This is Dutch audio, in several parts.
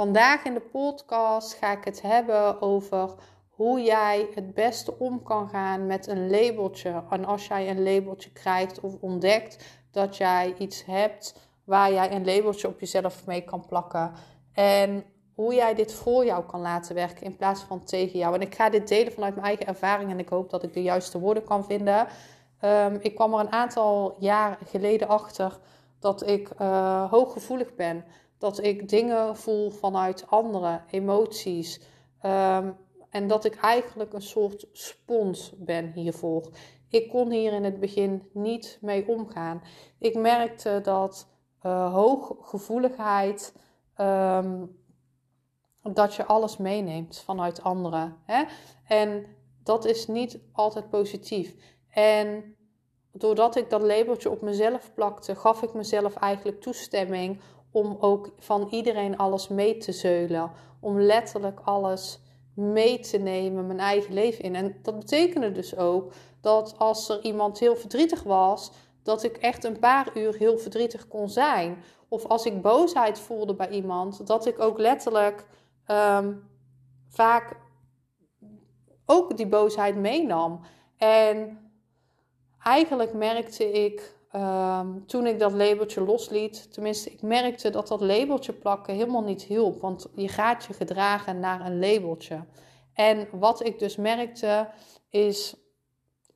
Vandaag in de podcast ga ik het hebben over hoe jij het beste om kan gaan met een labeltje. En als jij een labeltje krijgt of ontdekt dat jij iets hebt waar jij een labeltje op jezelf mee kan plakken. En hoe jij dit voor jou kan laten werken in plaats van tegen jou. En ik ga dit delen vanuit mijn eigen ervaring en ik hoop dat ik de juiste woorden kan vinden. Um, ik kwam er een aantal jaar geleden achter dat ik uh, hooggevoelig ben. Dat ik dingen voel vanuit andere emoties. Um, en dat ik eigenlijk een soort spons ben hiervoor. Ik kon hier in het begin niet mee omgaan. Ik merkte dat uh, hooggevoeligheid. Um, dat je alles meeneemt vanuit anderen. Hè? En dat is niet altijd positief. En doordat ik dat labeltje op mezelf plakte, gaf ik mezelf eigenlijk toestemming om ook van iedereen alles mee te zeulen. Om letterlijk alles mee te nemen, mijn eigen leven in. En dat betekende dus ook dat als er iemand heel verdrietig was, dat ik echt een paar uur heel verdrietig kon zijn. Of als ik boosheid voelde bij iemand, dat ik ook letterlijk um, vaak ook die boosheid meenam. En eigenlijk merkte ik um, toen ik dat labeltje losliet, tenminste, ik merkte dat dat labeltje plakken helemaal niet hielp. Want je gaat je gedragen naar een labeltje. En wat ik dus merkte is,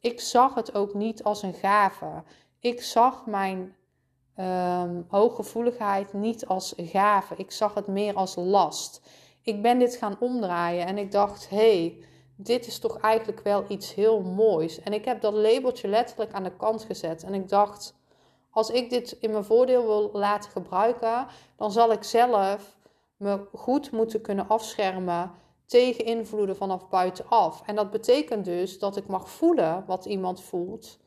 ik zag het ook niet als een gave. Ik zag mijn um, hooggevoeligheid niet als gave. Ik zag het meer als last ik ben dit gaan omdraaien en ik dacht, hé, hey, dit is toch eigenlijk wel iets heel moois. En ik heb dat labeltje letterlijk aan de kant gezet. En ik dacht, als ik dit in mijn voordeel wil laten gebruiken, dan zal ik zelf me goed moeten kunnen afschermen tegen invloeden vanaf buitenaf. En dat betekent dus dat ik mag voelen wat iemand voelt.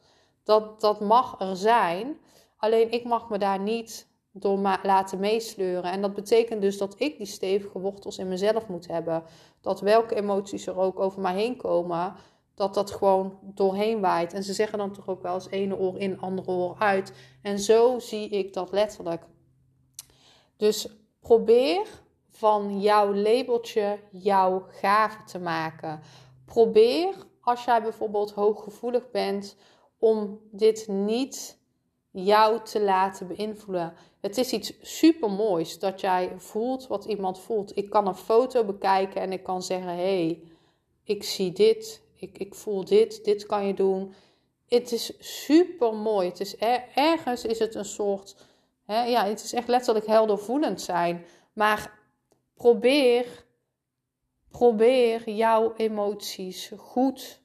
Dat, dat mag er zijn. Alleen ik mag me daar niet door laten meesleuren. En dat betekent dus dat ik die stevige wortels in mezelf moet hebben. Dat welke emoties er ook over mij heen komen, dat dat gewoon doorheen waait. En ze zeggen dan toch ook wel eens ene oor in, andere oor uit. En zo zie ik dat letterlijk. Dus probeer van jouw labeltje jouw gave te maken. Probeer, als jij bijvoorbeeld hooggevoelig bent, om dit niet jou te laten beïnvloeden. Het is iets super moois dat jij voelt wat iemand voelt. Ik kan een foto bekijken en ik kan zeggen: hé, hey, ik zie dit, ik, ik voel dit, dit kan je doen. Het is super mooi. Het is ergens is het een soort, hè, ja, het is echt letterlijk heldervoelend zijn. Maar probeer, probeer jouw emoties goed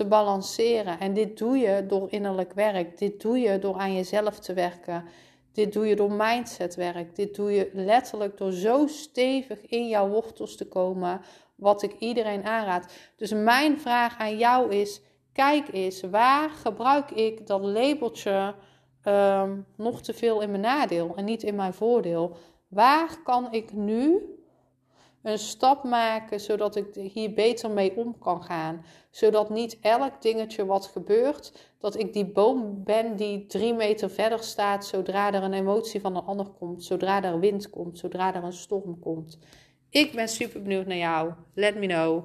te balanceren. En dit doe je door innerlijk werk. Dit doe je door aan jezelf te werken. Dit doe je door mindsetwerk. Dit doe je letterlijk door zo stevig in jouw wortels te komen. Wat ik iedereen aanraad. Dus mijn vraag aan jou is: kijk eens, waar gebruik ik dat labeltje um, nog te veel in mijn nadeel en niet in mijn voordeel? Waar kan ik nu een stap maken zodat ik hier beter mee om kan gaan. Zodat niet elk dingetje wat gebeurt, dat ik die boom ben die drie meter verder staat zodra er een emotie van een ander komt, zodra er wind komt, zodra er een storm komt. Ik ben super benieuwd naar jou. Let me know.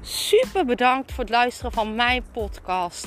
Super bedankt voor het luisteren van mijn podcast.